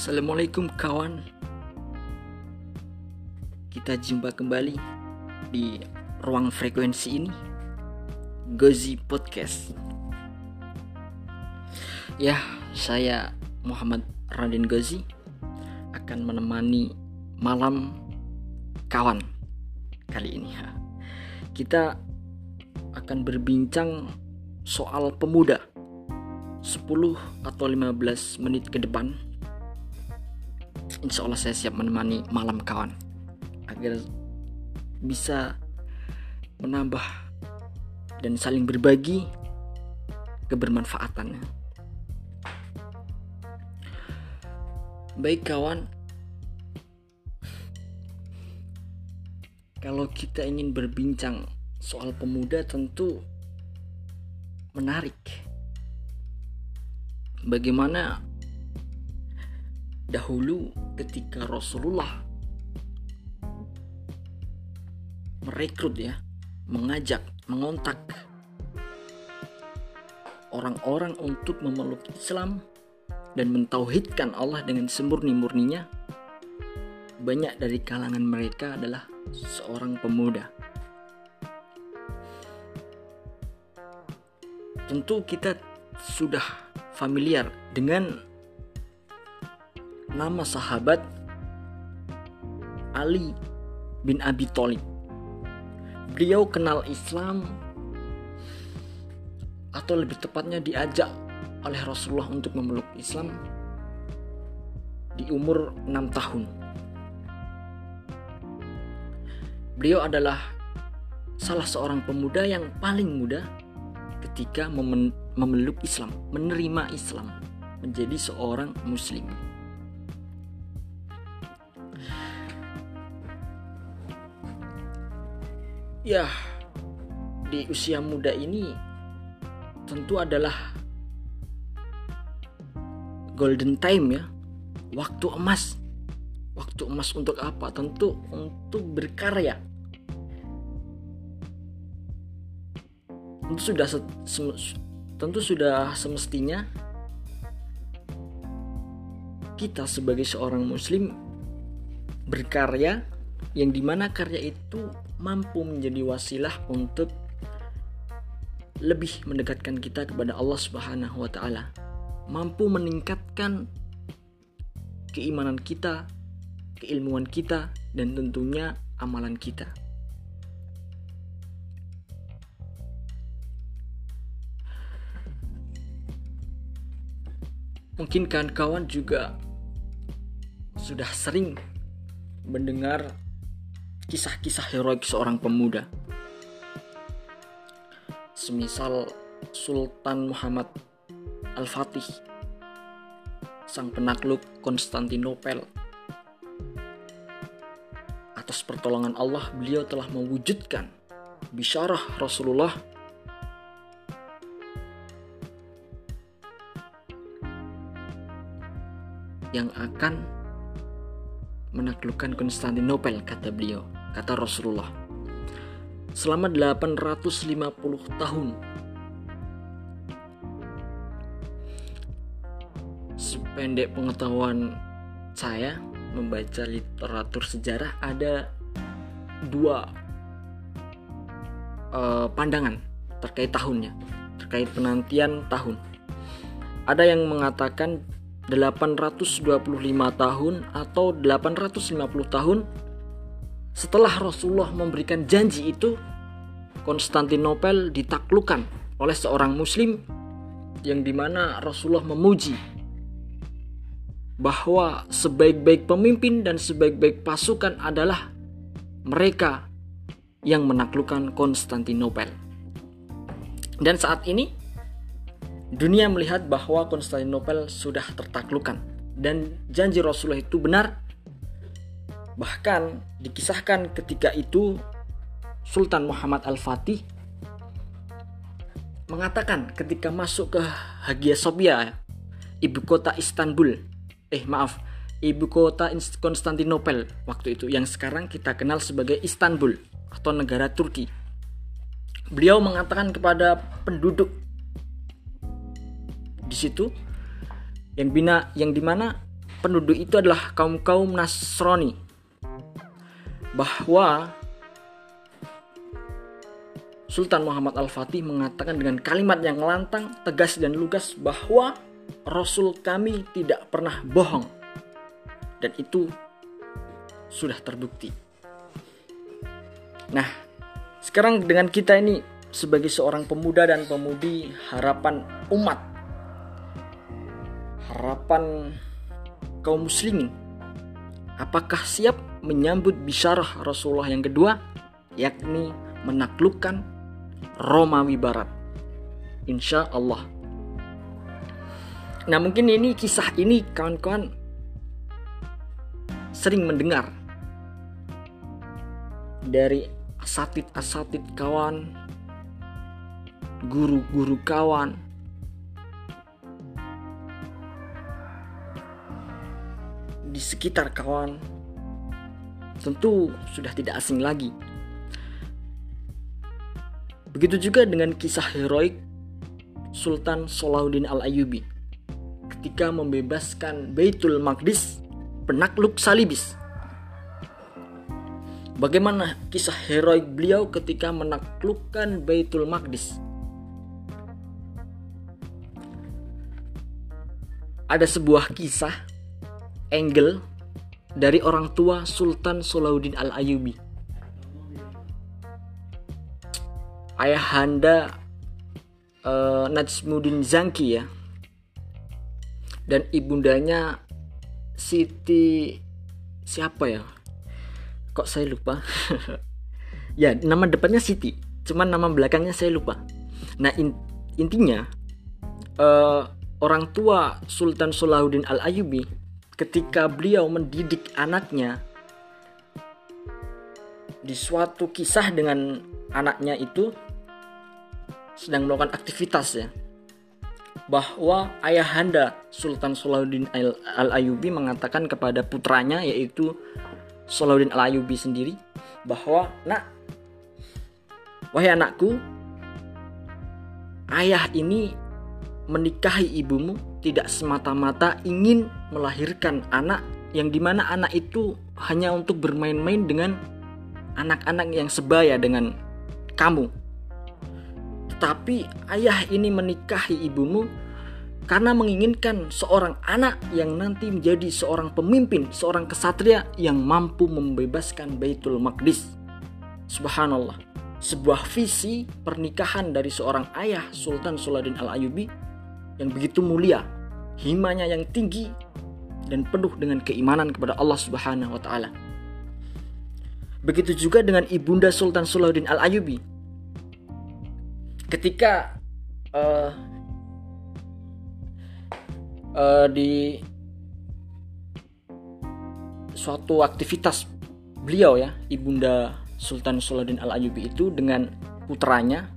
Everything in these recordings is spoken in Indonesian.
Assalamualaikum kawan. Kita jumpa kembali di ruang frekuensi ini Gozi Podcast. Ya, saya Muhammad Radin Gozi Akan menemani malam kawan kali ini Kita akan berbincang soal pemuda 10 atau 15 menit ke depan Insya Allah saya siap menemani malam kawan. Agar bisa menambah dan saling berbagi kebermanfaatannya Baik kawan. Kalau kita ingin berbincang soal pemuda tentu menarik. Bagaimana dahulu ketika Rasulullah merekrut ya, mengajak, mengontak orang-orang untuk memeluk Islam dan mentauhidkan Allah dengan semurni-murninya, banyak dari kalangan mereka adalah seorang pemuda. Tentu kita sudah familiar dengan nama sahabat Ali bin Abi Thalib. Beliau kenal Islam atau lebih tepatnya diajak oleh Rasulullah untuk memeluk Islam di umur 6 tahun. Beliau adalah salah seorang pemuda yang paling muda ketika memeluk Islam, menerima Islam, menjadi seorang Muslim. Ya, di usia muda ini tentu adalah golden time ya, waktu emas. Waktu emas untuk apa? Tentu untuk berkarya tentu sudah tentu sudah semestinya kita sebagai seorang muslim berkarya yang di mana karya itu mampu menjadi wasilah untuk lebih mendekatkan kita kepada Allah Subhanahu wa taala. Mampu meningkatkan keimanan kita, keilmuan kita dan tentunya amalan kita. Mungkin kawan-kawan juga sudah sering mendengar kisah-kisah heroik seorang pemuda. Semisal Sultan Muhammad Al-Fatih, sang penakluk Konstantinopel. Atas pertolongan Allah, beliau telah mewujudkan bisyarah Rasulullah yang akan menaklukkan Konstantinopel kata beliau, kata Rasulullah. Selama 850 tahun sependek pengetahuan saya membaca literatur sejarah ada dua uh, pandangan terkait tahunnya, terkait penantian tahun. Ada yang mengatakan 825 tahun atau 850 tahun setelah Rasulullah memberikan janji itu Konstantinopel ditaklukkan oleh seorang muslim yang di mana Rasulullah memuji bahwa sebaik-baik pemimpin dan sebaik-baik pasukan adalah mereka yang menaklukkan Konstantinopel. Dan saat ini Dunia melihat bahwa Konstantinopel sudah tertaklukkan dan janji Rasulullah itu benar. Bahkan dikisahkan ketika itu Sultan Muhammad Al-Fatih mengatakan ketika masuk ke Hagia Sophia, ibu kota Istanbul, eh maaf, ibu kota Konstantinopel waktu itu yang sekarang kita kenal sebagai Istanbul atau negara Turki. Beliau mengatakan kepada penduduk di situ yang bina yang di mana penduduk itu adalah kaum-kaum Nasrani. Bahwa Sultan Muhammad Al-Fatih mengatakan dengan kalimat yang lantang, tegas dan lugas bahwa Rasul kami tidak pernah bohong. Dan itu sudah terbukti. Nah, sekarang dengan kita ini sebagai seorang pemuda dan pemudi harapan umat, harapan kaum muslimin, apakah siap menyambut bisyarah Rasulullah yang kedua, yakni menaklukkan Romawi Barat. Insya Allah. Nah mungkin ini kisah ini kawan-kawan sering mendengar dari asatid-asatid kawan, guru-guru kawan, di sekitar kawan tentu sudah tidak asing lagi Begitu juga dengan kisah heroik Sultan Salahuddin Al-Ayyubi ketika membebaskan Baitul Maqdis penakluk Salibis. Bagaimana kisah heroik beliau ketika menaklukkan Baitul Maqdis? Ada sebuah kisah angle dari orang tua Sultan Salahuddin Al-Ayyubi ayahanda uh, Najmuddin Zangki ya. Dan ibundanya Siti siapa ya? Kok saya lupa? Ya nama depannya Siti. Cuman nama belakangnya saya lupa. Nah in, intinya uh, orang tua Sultan Salahuddin Al Ayyubi ketika beliau mendidik anaknya di suatu kisah dengan anaknya itu sedang melakukan aktivitas ya bahwa ayahanda Sultan Salahuddin Al-Ayubi mengatakan kepada putranya yaitu Salahuddin Al-Ayubi sendiri bahwa nak wahai anakku ayah ini menikahi ibumu tidak semata-mata ingin melahirkan anak yang di mana anak itu hanya untuk bermain-main dengan anak-anak yang sebaya dengan kamu tapi ayah ini menikahi ibumu karena menginginkan seorang anak yang nanti menjadi seorang pemimpin, seorang kesatria yang mampu membebaskan Baitul Maqdis. Subhanallah, sebuah visi pernikahan dari seorang ayah Sultan Sulaudin Al-Ayubi yang begitu mulia, himanya yang tinggi dan penuh dengan keimanan kepada Allah Subhanahu wa taala. Begitu juga dengan ibunda Sultan Sulaudin Al-Ayubi ketika uh, uh, di suatu aktivitas beliau ya ibunda Sultan Salahuddin Al Ayyubi itu dengan putranya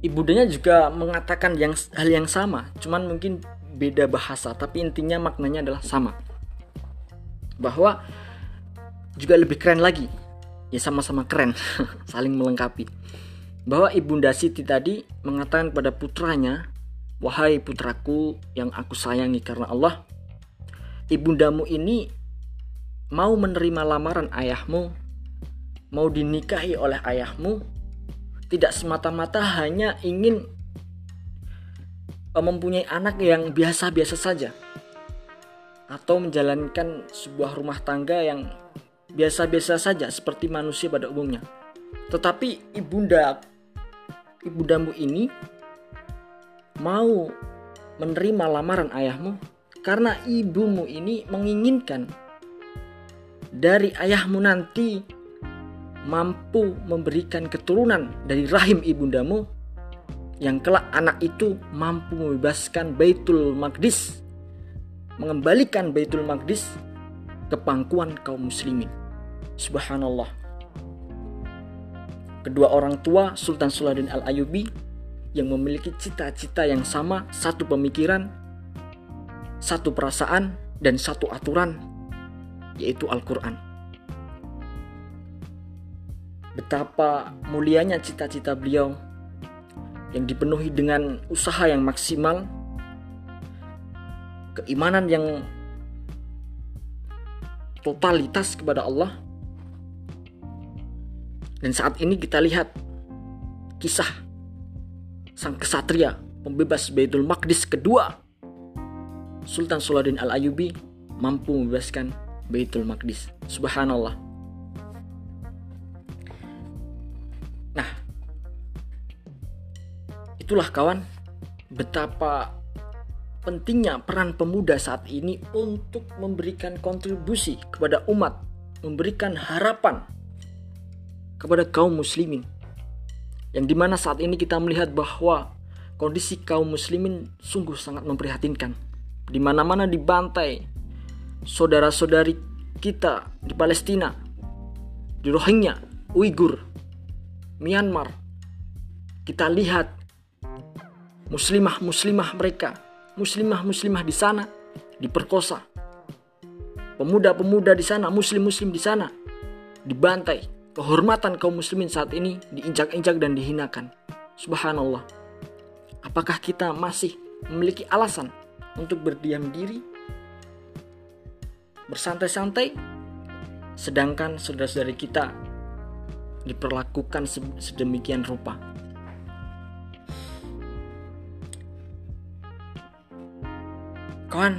ibundanya juga mengatakan yang hal yang sama. Cuman mungkin beda bahasa tapi intinya maknanya adalah sama. Bahwa juga lebih keren lagi. Ya sama-sama keren. Saling melengkapi. Bahwa Ibunda Siti tadi mengatakan pada putranya, "Wahai putraku yang aku sayangi karena Allah, ibundamu ini mau menerima lamaran ayahmu, mau dinikahi oleh ayahmu, tidak semata-mata hanya ingin eh, mempunyai anak yang biasa-biasa saja atau menjalankan sebuah rumah tangga yang biasa-biasa saja seperti manusia pada umumnya. Tetapi ibunda ibundamu ini mau menerima lamaran ayahmu karena ibumu ini menginginkan dari ayahmu nanti mampu memberikan keturunan dari rahim ibundamu yang kelak anak itu mampu membebaskan Baitul Maqdis mengembalikan Baitul Maqdis ke pangkuan kaum muslimin subhanallah Kedua orang tua Sultan Salahuddin Al-Ayubi yang memiliki cita-cita yang sama, satu pemikiran, satu perasaan, dan satu aturan, yaitu Al-Quran. Betapa mulianya cita-cita beliau yang dipenuhi dengan usaha yang maksimal, keimanan yang totalitas kepada Allah. Dan saat ini kita lihat kisah sang kesatria pembebas Baitul Maqdis kedua Sultan Salahuddin Al-Ayyubi mampu membebaskan Baitul Maqdis. Subhanallah. Itulah kawan betapa pentingnya peran pemuda saat ini untuk memberikan kontribusi kepada umat, memberikan harapan kepada kaum muslimin. Yang di mana saat ini kita melihat bahwa kondisi kaum muslimin sungguh sangat memprihatinkan. Di mana-mana dibantai saudara-saudari kita di Palestina, di Rohingya, Uighur, Myanmar. Kita lihat muslimah-muslimah mereka muslimah-muslimah di sana diperkosa. Pemuda-pemuda di sana, muslim-muslim di sana dibantai. Kehormatan kaum muslimin saat ini diinjak-injak dan dihinakan. Subhanallah. Apakah kita masih memiliki alasan untuk berdiam diri? Bersantai-santai? Sedangkan saudara-saudari kita diperlakukan sedemikian rupa. Kawan,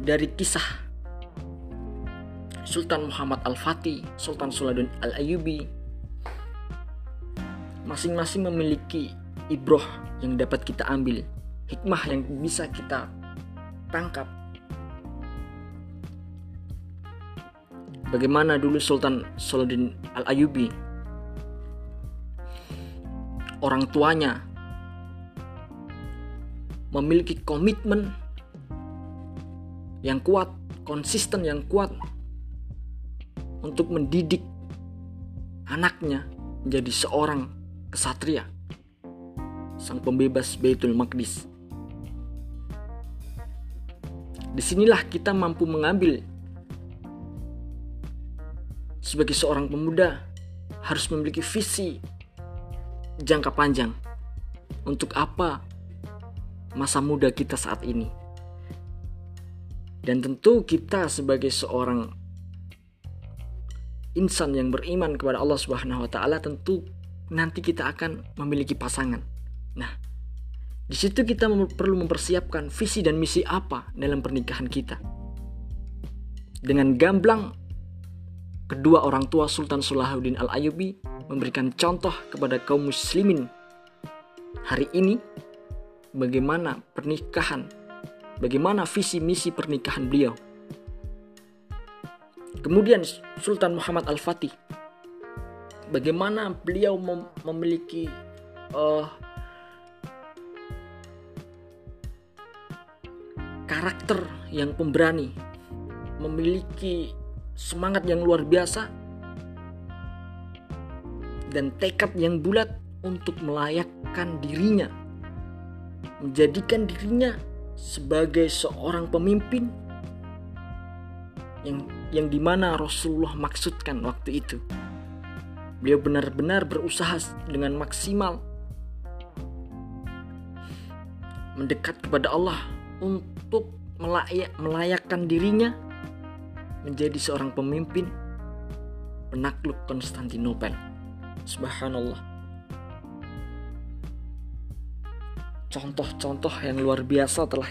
dari kisah Sultan Muhammad Al-Fatih, Sultan Sulaudin Al-Ayyubi, masing-masing memiliki ibroh yang dapat kita ambil, hikmah yang bisa kita tangkap. Bagaimana dulu Sultan Sulaudin Al-Ayyubi orang tuanya memiliki komitmen yang kuat, konsisten yang kuat untuk mendidik anaknya menjadi seorang kesatria, sang pembebas Baitul Maqdis. Di sinilah kita mampu mengambil sebagai seorang pemuda harus memiliki visi jangka panjang. Untuk apa masa muda kita saat ini. Dan tentu kita sebagai seorang insan yang beriman kepada Allah Subhanahu wa taala tentu nanti kita akan memiliki pasangan. Nah, di situ kita perlu mempersiapkan visi dan misi apa dalam pernikahan kita. Dengan gamblang kedua orang tua Sultan Salahuddin Al-Ayyubi memberikan contoh kepada kaum muslimin hari ini bagaimana pernikahan, bagaimana visi misi pernikahan beliau. Kemudian Sultan Muhammad Al-Fatih, bagaimana beliau mem memiliki uh, karakter yang pemberani, memiliki semangat yang luar biasa, dan tekad yang bulat untuk melayakkan dirinya menjadikan dirinya sebagai seorang pemimpin yang yang di mana Rasulullah maksudkan waktu itu. Beliau benar-benar berusaha dengan maksimal mendekat kepada Allah untuk melayak, melayakkan dirinya menjadi seorang pemimpin penakluk Konstantinopel. Subhanallah. Contoh-contoh yang luar biasa telah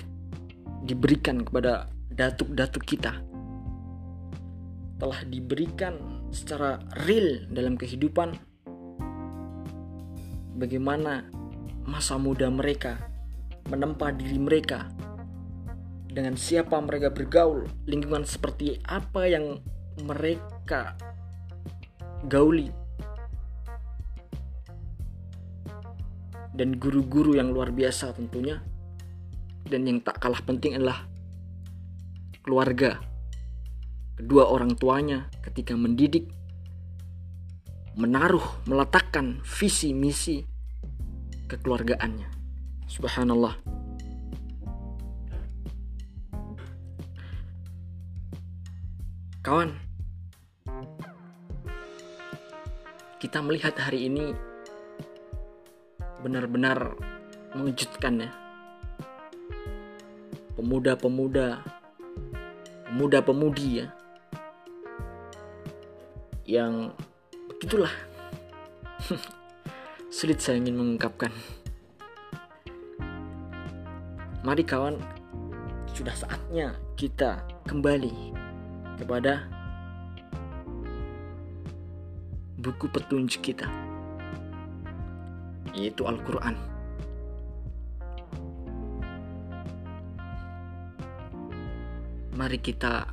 diberikan kepada datuk-datuk kita. Telah diberikan secara real dalam kehidupan bagaimana masa muda mereka menempa diri mereka dengan siapa mereka bergaul lingkungan seperti apa yang mereka gauli dan guru-guru yang luar biasa tentunya. Dan yang tak kalah penting adalah keluarga. Kedua orang tuanya ketika mendidik menaruh, meletakkan visi misi kekeluargaannya. Subhanallah. Kawan, kita melihat hari ini benar-benar mengejutkan ya. Pemuda-pemuda pemuda-pemudi ya yang begitulah sulit saya ingin mengungkapkan. Mari kawan sudah saatnya kita kembali kepada buku petunjuk kita yaitu Al-Quran mari kita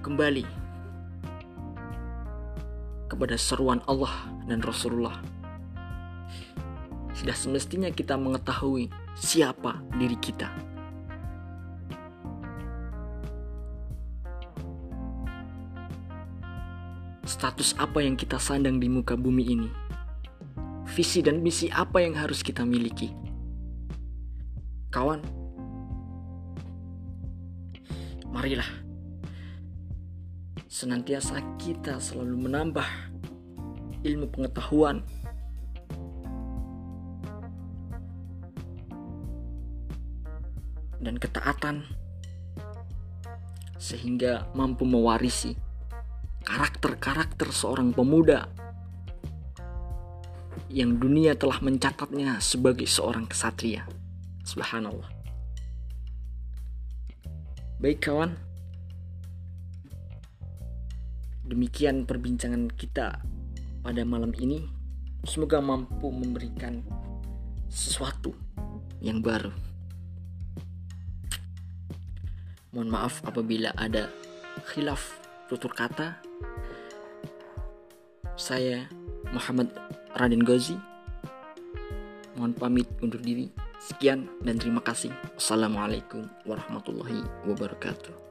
kembali kepada seruan Allah dan Rasulullah. Sudah semestinya kita mengetahui siapa diri kita. Status apa yang kita sandang di muka bumi ini? Visi dan misi apa yang harus kita miliki? Kawan, marilah senantiasa kita selalu menambah ilmu pengetahuan dan ketaatan sehingga mampu mewarisi karakter-karakter seorang pemuda yang dunia telah mencatatnya sebagai seorang kesatria. Subhanallah. Baik kawan, Demikian perbincangan kita pada malam ini. Semoga mampu memberikan sesuatu yang baru. Mohon maaf apabila ada khilaf tutur kata. Saya Muhammad Raden Gozi. Mohon pamit undur diri. Sekian dan terima kasih. Wassalamualaikum warahmatullahi wabarakatuh.